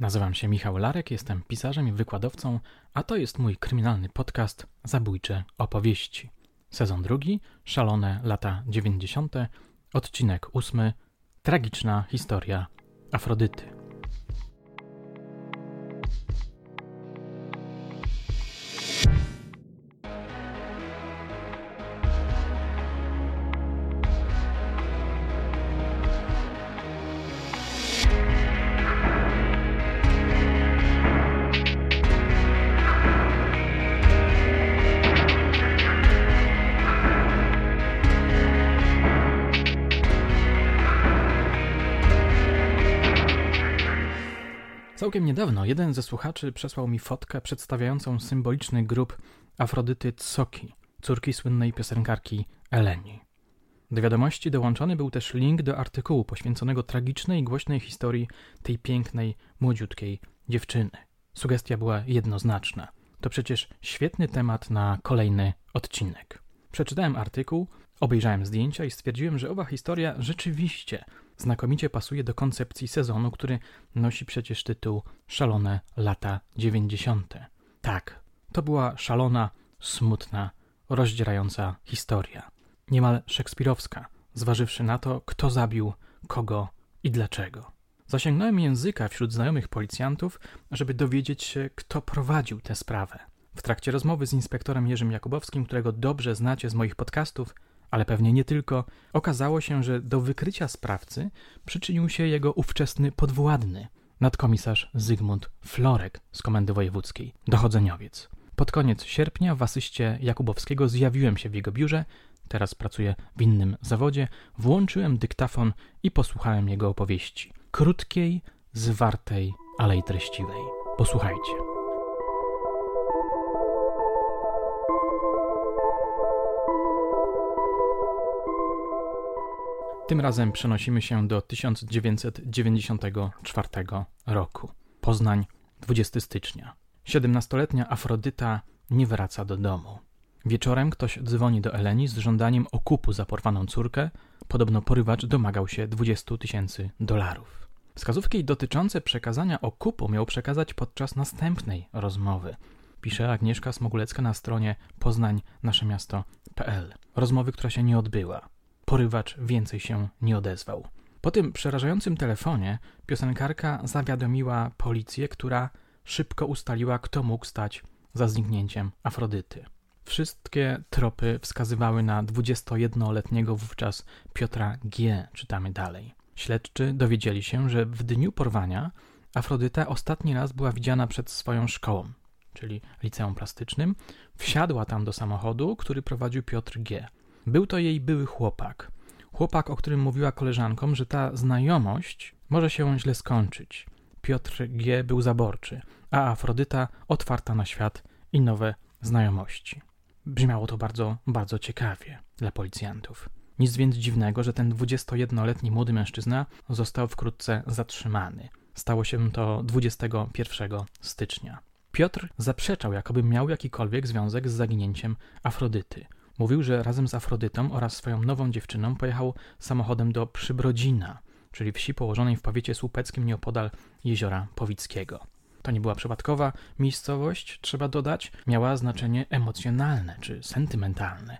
Nazywam się Michał Larek, jestem pisarzem i wykładowcą, a to jest mój kryminalny podcast Zabójcze opowieści. Sezon drugi, szalone lata 90., odcinek ósmy, tragiczna historia Afrodyty. Całkiem niedawno jeden ze słuchaczy przesłał mi fotkę przedstawiającą symboliczny grób Afrodyty Tsoki, córki słynnej piosenkarki Eleni. Do wiadomości dołączony był też link do artykułu poświęconego tragicznej i głośnej historii tej pięknej, młodziutkiej dziewczyny. Sugestia była jednoznaczna. To przecież świetny temat na kolejny odcinek. Przeczytałem artykuł, obejrzałem zdjęcia i stwierdziłem, że owa historia rzeczywiście znakomicie pasuje do koncepcji sezonu, który nosi przecież tytuł Szalone lata 90. Tak, to była szalona, smutna, rozdzierająca historia. Niemal szekspirowska, zważywszy na to, kto zabił kogo i dlaczego. Zasięgnąłem języka wśród znajomych policjantów, żeby dowiedzieć się, kto prowadził tę sprawę. W trakcie rozmowy z inspektorem Jerzym Jakubowskim, którego dobrze znacie z moich podcastów, ale pewnie nie tylko, okazało się, że do wykrycia sprawcy przyczynił się jego ówczesny podwładny, nadkomisarz Zygmunt Florek z Komendy Wojewódzkiej, dochodzeniowiec. Pod koniec sierpnia w asyście Jakubowskiego zjawiłem się w jego biurze, teraz pracuję w innym zawodzie, włączyłem dyktafon i posłuchałem jego opowieści. Krótkiej, zwartej, ale i treściwej. Posłuchajcie. Tym razem przenosimy się do 1994 roku. Poznań, 20 stycznia. 17-letnia Afrodyta nie wraca do domu. Wieczorem ktoś dzwoni do Eleni z żądaniem okupu za porwaną córkę. Podobno porywacz domagał się 20 tysięcy dolarów. Wskazówki dotyczące przekazania okupu miał przekazać podczas następnej rozmowy. Pisze Agnieszka Smogulecka na stronie poznańnaszemiasto.pl. Rozmowy, która się nie odbyła porywacz więcej się nie odezwał. Po tym przerażającym telefonie piosenkarka zawiadomiła policję, która szybko ustaliła, kto mógł stać za zniknięciem Afrodyty. Wszystkie tropy wskazywały na 21-letniego wówczas Piotra G. Czytamy dalej. Śledczy dowiedzieli się, że w dniu porwania Afrodyta ostatni raz była widziana przed swoją szkołą, czyli liceum plastycznym. Wsiadła tam do samochodu, który prowadził Piotr G. Był to jej były chłopak. Chłopak, o którym mówiła koleżankom, że ta znajomość może się źle skończyć. Piotr G. był zaborczy, a Afrodyta otwarta na świat i nowe znajomości. Brzmiało to bardzo, bardzo ciekawie dla policjantów. Nic więc dziwnego, że ten 21-letni młody mężczyzna został wkrótce zatrzymany. Stało się to 21 stycznia. Piotr zaprzeczał, jakoby miał jakikolwiek związek z zaginięciem Afrodyty. Mówił, że razem z Afrodytą oraz swoją nową dziewczyną pojechał samochodem do Przybrodzina, czyli wsi położonej w powiecie słupeckim nieopodal jeziora Powickiego. To nie była przypadkowa miejscowość, trzeba dodać, miała znaczenie emocjonalne czy sentymentalne.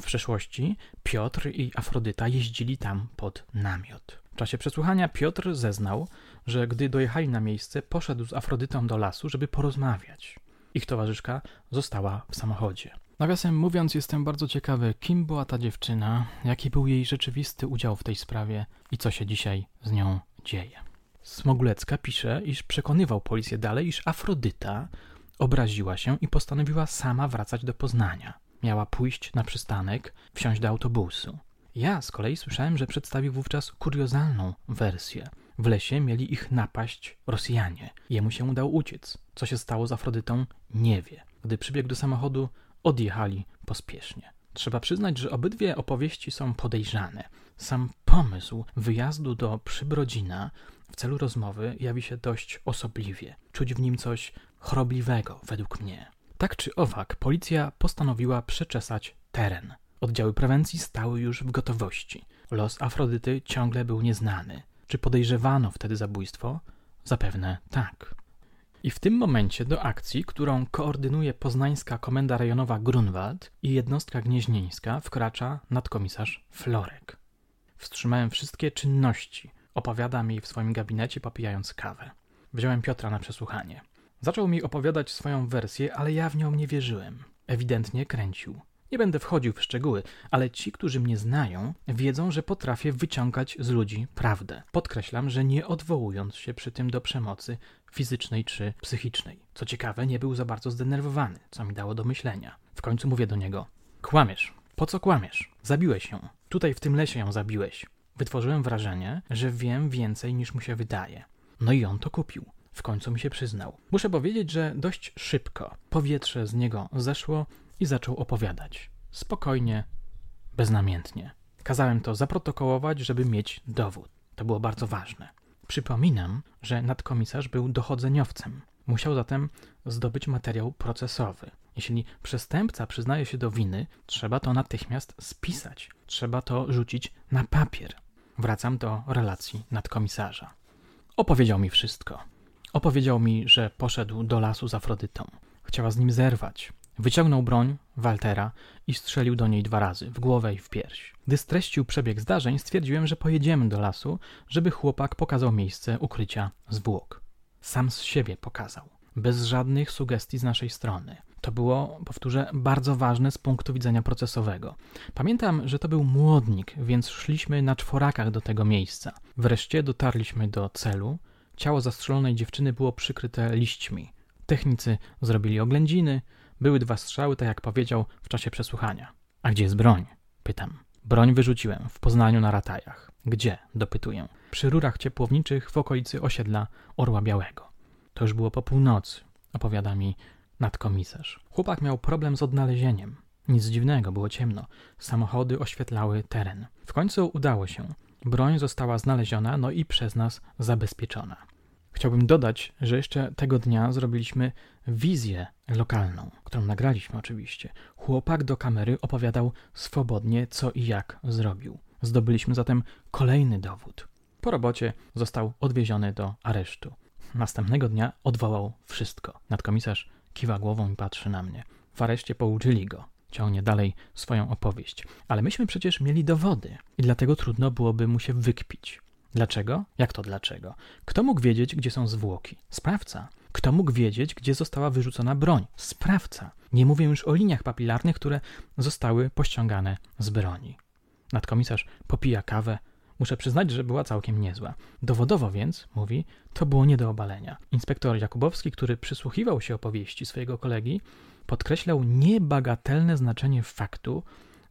W przeszłości Piotr i Afrodyta jeździli tam pod namiot. W czasie przesłuchania Piotr zeznał, że gdy dojechali na miejsce, poszedł z Afrodytą do lasu, żeby porozmawiać. Ich towarzyszka została w samochodzie. Nawiasem mówiąc, jestem bardzo ciekawy, kim była ta dziewczyna, jaki był jej rzeczywisty udział w tej sprawie i co się dzisiaj z nią dzieje. Smogulecka pisze, iż przekonywał policję dalej, iż Afrodyta obraziła się i postanowiła sama wracać do Poznania. Miała pójść na przystanek, wsiąść do autobusu. Ja z kolei słyszałem, że przedstawił wówczas kuriozalną wersję. W lesie mieli ich napaść Rosjanie. Jemu się udało uciec. Co się stało z Afrodytą, nie wie. Gdy przybiegł do samochodu, odjechali pospiesznie. Trzeba przyznać, że obydwie opowieści są podejrzane. Sam pomysł wyjazdu do Przybrodzina w celu rozmowy jawi się dość osobliwie. Czuć w nim coś chorobliwego, według mnie. Tak czy owak, policja postanowiła przeczesać teren. Oddziały prewencji stały już w gotowości. Los Afrodyty ciągle był nieznany. Czy podejrzewano wtedy zabójstwo? Zapewne tak. I w tym momencie do akcji, którą koordynuje poznańska komenda rejonowa Grunwald i jednostka gnieźnieńska, wkracza nadkomisarz Florek. Wstrzymałem wszystkie czynności, opowiada mi w swoim gabinecie, popijając kawę. Wziąłem Piotra na przesłuchanie. Zaczął mi opowiadać swoją wersję, ale ja w nią nie wierzyłem. Ewidentnie kręcił. Nie będę wchodził w szczegóły, ale ci, którzy mnie znają, wiedzą, że potrafię wyciągać z ludzi prawdę. Podkreślam, że nie odwołując się przy tym do przemocy fizycznej czy psychicznej. Co ciekawe, nie był za bardzo zdenerwowany, co mi dało do myślenia. W końcu mówię do niego: Kłamiesz. Po co kłamiesz? Zabiłeś ją. Tutaj w tym lesie ją zabiłeś. Wytworzyłem wrażenie, że wiem więcej niż mu się wydaje. No i on to kupił. W końcu mi się przyznał. Muszę powiedzieć, że dość szybko powietrze z niego zeszło i zaczął opowiadać. Spokojnie, beznamiętnie. Kazałem to zaprotokołować, żeby mieć dowód. To było bardzo ważne. Przypominam, że nadkomisarz był dochodzeniowcem. Musiał zatem zdobyć materiał procesowy. Jeśli przestępca przyznaje się do winy, trzeba to natychmiast spisać. Trzeba to rzucić na papier. Wracam do relacji nadkomisarza. Opowiedział mi wszystko. Opowiedział mi, że poszedł do lasu z Afrodytą. Chciała z nim zerwać. Wyciągnął broń, Waltera, i strzelił do niej dwa razy, w głowę i w pierś. Gdy streścił przebieg zdarzeń, stwierdziłem, że pojedziemy do lasu, żeby chłopak pokazał miejsce ukrycia zwłok. Sam z siebie pokazał, bez żadnych sugestii z naszej strony. To było, powtórzę, bardzo ważne z punktu widzenia procesowego. Pamiętam, że to był młodnik, więc szliśmy na czworakach do tego miejsca. Wreszcie dotarliśmy do celu. Ciało zastrzelonej dziewczyny było przykryte liśćmi. Technicy zrobili oględziny, były dwa strzały, tak jak powiedział w czasie przesłuchania. A gdzie jest broń? Pytam. Broń wyrzuciłem w Poznaniu na ratajach. Gdzie? Dopytuję. Przy rurach ciepłowniczych w okolicy osiedla Orła Białego. To już było po północy, opowiada mi nadkomisarz. Chłopak miał problem z odnalezieniem. Nic dziwnego, było ciemno. Samochody oświetlały teren. W końcu udało się. Broń została znaleziona, no i przez nas zabezpieczona. Chciałbym dodać, że jeszcze tego dnia zrobiliśmy wizję lokalną, którą nagraliśmy oczywiście. Chłopak do kamery opowiadał swobodnie, co i jak zrobił. Zdobyliśmy zatem kolejny dowód. Po robocie został odwieziony do aresztu. Następnego dnia odwołał wszystko. Nadkomisarz kiwa głową i patrzy na mnie. W areszcie pouczyli go. Ciągnie dalej swoją opowieść. Ale myśmy przecież mieli dowody i dlatego trudno byłoby mu się wykpić. Dlaczego? Jak to dlaczego? Kto mógł wiedzieć, gdzie są zwłoki? Sprawca. Kto mógł wiedzieć, gdzie została wyrzucona broń? Sprawca. Nie mówię już o liniach papilarnych, które zostały pościągane z broni. Nadkomisarz popija kawę. Muszę przyznać, że była całkiem niezła. Dowodowo więc, mówi, to było nie do obalenia. Inspektor Jakubowski, który przysłuchiwał się opowieści swojego kolegi, podkreślał niebagatelne znaczenie faktu,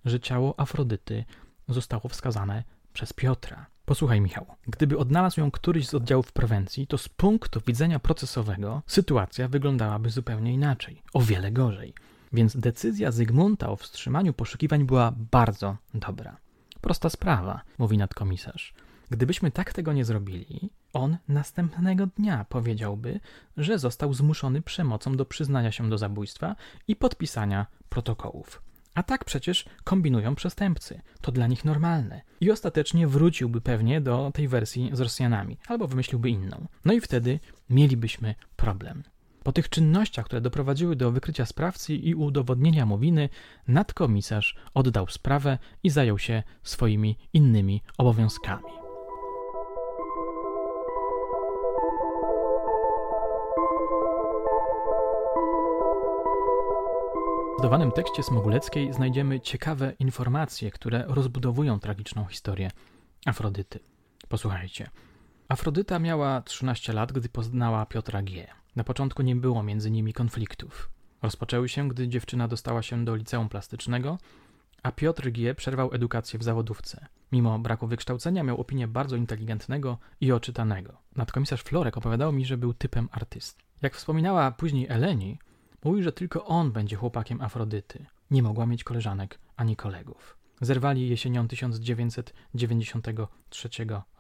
że ciało Afrodyty zostało wskazane przez Piotra. Posłuchaj, Michał. Gdyby odnalazł ją któryś z oddziałów prewencji, to z punktu widzenia procesowego sytuacja wyglądałaby zupełnie inaczej, o wiele gorzej. Więc decyzja Zygmunta o wstrzymaniu poszukiwań była bardzo dobra. Prosta sprawa, mówi nadkomisarz. Gdybyśmy tak tego nie zrobili, on następnego dnia powiedziałby, że został zmuszony przemocą do przyznania się do zabójstwa i podpisania protokołów. A tak przecież kombinują przestępcy. To dla nich normalne. I ostatecznie wróciłby pewnie do tej wersji z Rosjanami, albo wymyśliłby inną. No i wtedy mielibyśmy problem. Po tych czynnościach, które doprowadziły do wykrycia sprawcy i udowodnienia mu winy, nadkomisarz oddał sprawę i zajął się swoimi innymi obowiązkami. W zdowanym tekście Smoguleckiej znajdziemy ciekawe informacje, które rozbudowują tragiczną historię Afrodyty. Posłuchajcie. Afrodyta miała 13 lat, gdy poznała Piotra G. Na początku nie było między nimi konfliktów. Rozpoczęły się, gdy dziewczyna dostała się do liceum plastycznego, a Piotr G. przerwał edukację w zawodówce. Mimo braku wykształcenia miał opinię bardzo inteligentnego i oczytanego. Nadkomisarz Florek opowiadał mi, że był typem artysty. Jak wspominała później Eleni, Mówił, że tylko on będzie chłopakiem Afrodyty. Nie mogła mieć koleżanek ani kolegów. Zerwali jesienią 1993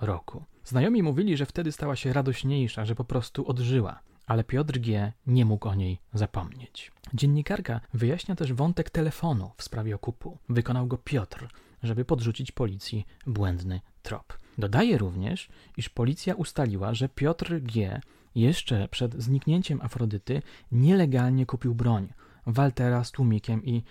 roku. Znajomi mówili, że wtedy stała się radośniejsza, że po prostu odżyła, ale Piotr G. nie mógł o niej zapomnieć. Dziennikarka wyjaśnia też wątek telefonu w sprawie okupu. Wykonał go Piotr, żeby podrzucić policji błędny trop. Dodaje również, iż policja ustaliła, że Piotr G. jeszcze przed zniknięciem Afrodyty nielegalnie kupił broń, Waltera z tłumikiem i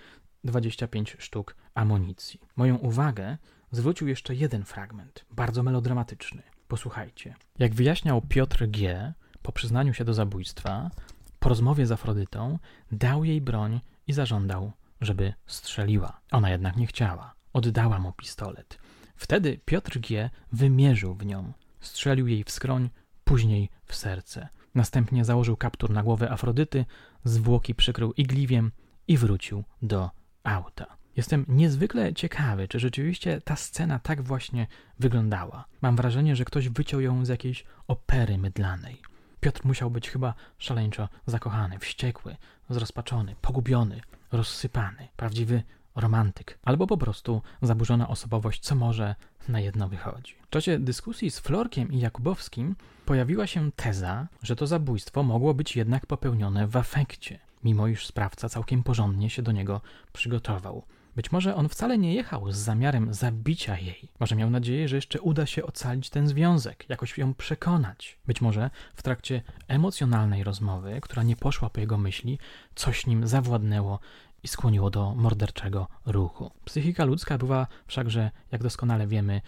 25 sztuk amunicji. Moją uwagę zwrócił jeszcze jeden fragment, bardzo melodramatyczny. Posłuchajcie. Jak wyjaśniał Piotr G., po przyznaniu się do zabójstwa, po rozmowie z Afrodytą, dał jej broń i zażądał, żeby strzeliła. Ona jednak nie chciała. Oddała mu pistolet. Wtedy Piotr G. wymierzył w nią. Strzelił jej w skroń, później w serce. Następnie założył kaptur na głowę Afrodyty, zwłoki przykrył igliwiem i wrócił do auta. Jestem niezwykle ciekawy, czy rzeczywiście ta scena tak właśnie wyglądała. Mam wrażenie, że ktoś wyciął ją z jakiejś opery mydlanej. Piotr musiał być chyba szaleńczo zakochany, wściekły, zrozpaczony, pogubiony, rozsypany, prawdziwy romantyk, albo po prostu zaburzona osobowość, co może na jedno wychodzi. W czasie dyskusji z Florkiem i Jakubowskim pojawiła się teza, że to zabójstwo mogło być jednak popełnione w afekcie, mimo iż sprawca całkiem porządnie się do niego przygotował. Być może on wcale nie jechał z zamiarem zabicia jej. Może miał nadzieję, że jeszcze uda się ocalić ten związek, jakoś ją przekonać. Być może w trakcie emocjonalnej rozmowy, która nie poszła po jego myśli, coś nim zawładnęło i skłoniło do morderczego ruchu. Psychika ludzka bywa wszakże, jak doskonale wiemy,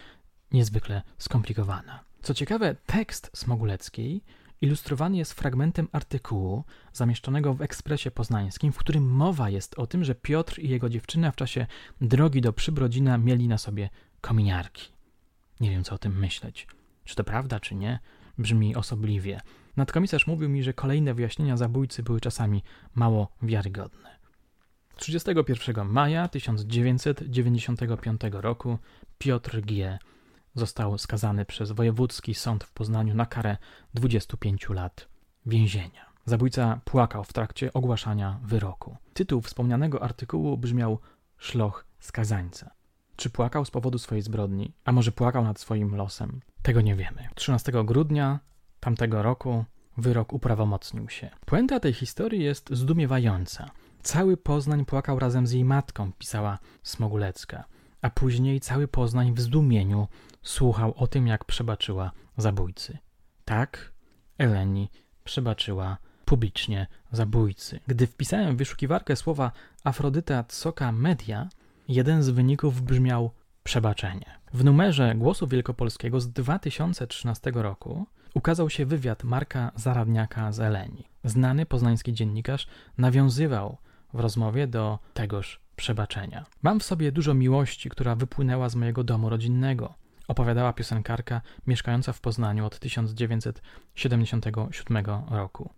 niezwykle skomplikowana. Co ciekawe, tekst Smoguleckiej ilustrowany jest fragmentem artykułu zamieszczonego w Ekspresie Poznańskim, w którym mowa jest o tym, że Piotr i jego dziewczyna w czasie drogi do Przybrodzina mieli na sobie kominiarki. Nie wiem, co o tym myśleć. Czy to prawda, czy nie? Brzmi osobliwie. Nadkomisarz mówił mi, że kolejne wyjaśnienia zabójcy były czasami mało wiarygodne. 31 maja 1995 roku Piotr G został skazany przez Wojewódzki Sąd w Poznaniu na karę 25 lat więzienia. Zabójca płakał w trakcie ogłaszania wyroku. Tytuł wspomnianego artykułu brzmiał Szloch skazańca. Czy płakał z powodu swojej zbrodni, a może płakał nad swoim losem? Tego nie wiemy. 13 grudnia tamtego roku wyrok uprawomocnił się. Puenta tej historii jest zdumiewająca. Cały Poznań płakał razem z jej matką, pisała Smogulecka, a później cały Poznań w zdumieniu słuchał o tym, jak przebaczyła zabójcy. Tak, Eleni przebaczyła publicznie zabójcy. Gdy wpisałem w wyszukiwarkę słowa Afrodyta Tsoka Media, jeden z wyników brzmiał przebaczenie. W numerze Głosu Wielkopolskiego z 2013 roku ukazał się wywiad Marka Zaradniaka z Eleni. Znany poznański dziennikarz nawiązywał w rozmowie do tegoż przebaczenia. Mam w sobie dużo miłości, która wypłynęła z mojego domu rodzinnego opowiadała piosenkarka mieszkająca w Poznaniu od 1977 roku.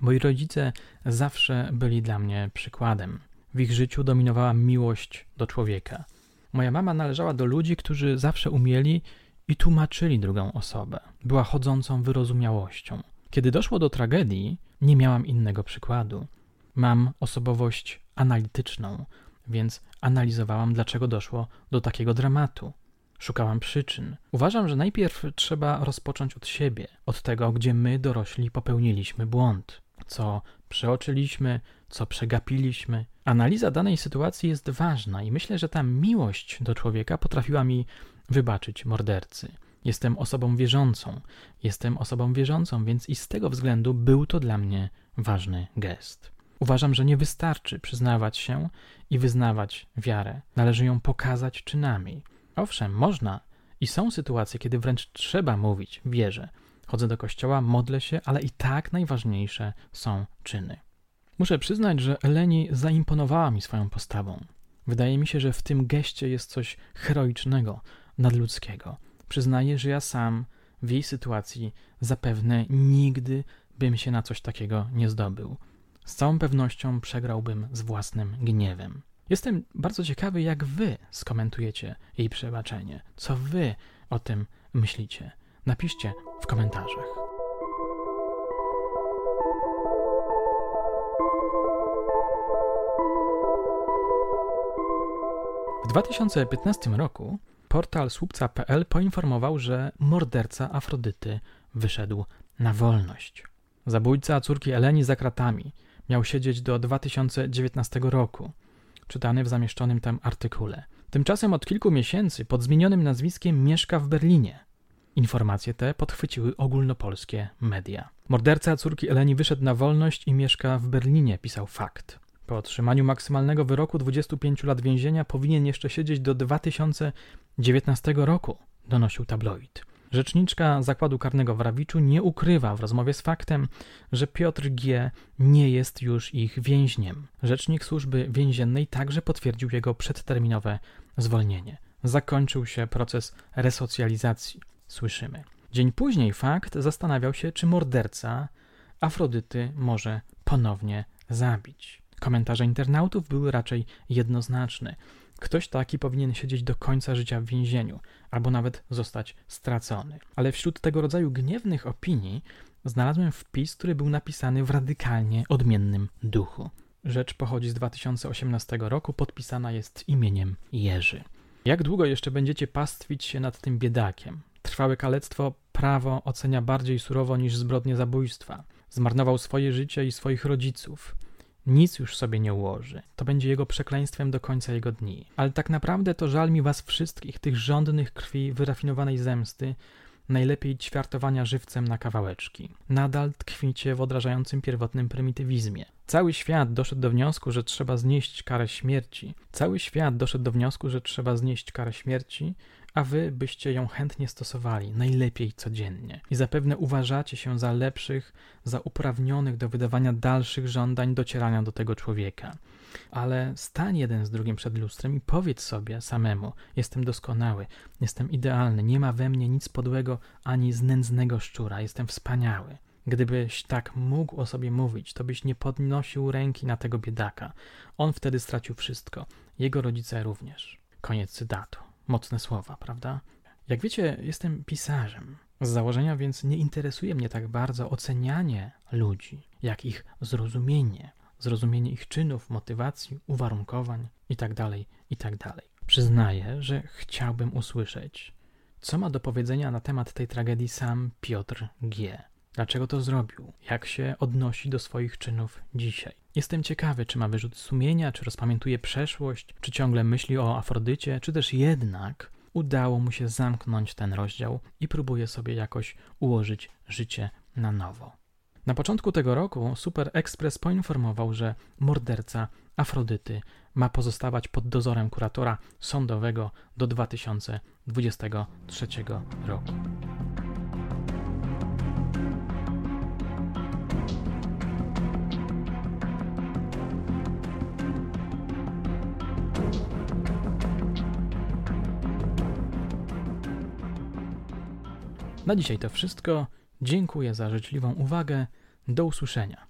Moi rodzice zawsze byli dla mnie przykładem. W ich życiu dominowała miłość do człowieka. Moja mama należała do ludzi, którzy zawsze umieli i tłumaczyli drugą osobę. Była chodzącą wyrozumiałością. Kiedy doszło do tragedii, nie miałam innego przykładu. Mam osobowość analityczną, więc analizowałam, dlaczego doszło do takiego dramatu. Szukałam przyczyn. Uważam, że najpierw trzeba rozpocząć od siebie, od tego, gdzie my, dorośli, popełniliśmy błąd, co przeoczyliśmy, co przegapiliśmy. Analiza danej sytuacji jest ważna i myślę, że ta miłość do człowieka potrafiła mi wybaczyć mordercy. Jestem osobą wierzącą, jestem osobą wierzącą, więc i z tego względu był to dla mnie ważny gest. Uważam, że nie wystarczy przyznawać się i wyznawać wiarę, należy ją pokazać czynami. Owszem, można i są sytuacje, kiedy wręcz trzeba mówić, wierzę. Chodzę do kościoła, modlę się, ale i tak najważniejsze są czyny. Muszę przyznać, że Eleni zaimponowała mi swoją postawą. Wydaje mi się, że w tym geście jest coś heroicznego, nadludzkiego. Przyznaję, że ja sam w jej sytuacji zapewne nigdy bym się na coś takiego nie zdobył. Z całą pewnością przegrałbym z własnym gniewem. Jestem bardzo ciekawy, jak wy skomentujecie jej przebaczenie. Co wy o tym myślicie? Napiszcie w komentarzach. W 2015 roku portal słupca.pl poinformował, że morderca Afrodyty wyszedł na wolność. Zabójca córki Eleni za kratami miał siedzieć do 2019 roku czytany w zamieszczonym tam artykule. Tymczasem od kilku miesięcy pod zmienionym nazwiskiem mieszka w Berlinie. Informacje te podchwyciły ogólnopolskie media. Morderca córki Eleni wyszedł na wolność i mieszka w Berlinie, pisał fakt. Po otrzymaniu maksymalnego wyroku 25 lat więzienia powinien jeszcze siedzieć do 2019 roku, donosił tabloid. Rzeczniczka zakładu karnego w Rawiczu nie ukrywa w rozmowie z faktem, że Piotr G. nie jest już ich więźniem. Rzecznik służby więziennej także potwierdził jego przedterminowe zwolnienie. Zakończył się proces resocjalizacji, słyszymy. Dzień później fakt zastanawiał się, czy morderca Afrodyty może ponownie zabić. Komentarze internautów były raczej jednoznaczne. Ktoś taki powinien siedzieć do końca życia w więzieniu, albo nawet zostać stracony. Ale wśród tego rodzaju gniewnych opinii znalazłem wpis, który był napisany w radykalnie odmiennym duchu. Rzecz pochodzi z 2018 roku, podpisana jest imieniem Jerzy. Jak długo jeszcze będziecie pastwić się nad tym biedakiem? Trwałe kalectwo prawo ocenia bardziej surowo niż zbrodnie zabójstwa. Zmarnował swoje życie i swoich rodziców nic już sobie nie ułoży. To będzie jego przekleństwem do końca jego dni. Ale tak naprawdę to żal mi was wszystkich, tych żądnych krwi, wyrafinowanej zemsty, najlepiej ćwiartowania żywcem na kawałeczki. Nadal tkwicie w odrażającym pierwotnym prymitywizmie. Cały świat doszedł do wniosku, że trzeba znieść karę śmierci. Cały świat doszedł do wniosku, że trzeba znieść karę śmierci, a wy byście ją chętnie stosowali, najlepiej codziennie. I zapewne uważacie się za lepszych, za uprawnionych do wydawania dalszych żądań docierania do tego człowieka. Ale stań jeden z drugim przed lustrem i powiedz sobie samemu: Jestem doskonały, jestem idealny, nie ma we mnie nic podłego ani znędznego szczura, jestem wspaniały. Gdybyś tak mógł o sobie mówić, to byś nie podnosił ręki na tego biedaka. On wtedy stracił wszystko, jego rodzice również. Koniec cytatu. Mocne słowa, prawda? Jak wiecie, jestem pisarzem. Z założenia więc nie interesuje mnie tak bardzo ocenianie ludzi, jak ich zrozumienie, zrozumienie ich czynów, motywacji, uwarunkowań itd., tak itd. Tak Przyznaję, że chciałbym usłyszeć, co ma do powiedzenia na temat tej tragedii sam Piotr G. Dlaczego to zrobił? Jak się odnosi do swoich czynów dzisiaj? Jestem ciekawy, czy ma wyrzut sumienia, czy rozpamiętuje przeszłość, czy ciągle myśli o Afrodycie, czy też jednak udało mu się zamknąć ten rozdział i próbuje sobie jakoś ułożyć życie na nowo. Na początku tego roku Super Express poinformował, że morderca Afrodyty ma pozostawać pod dozorem kuratora sądowego do 2023 roku. Na dzisiaj to wszystko. Dziękuję za życzliwą uwagę. Do usłyszenia.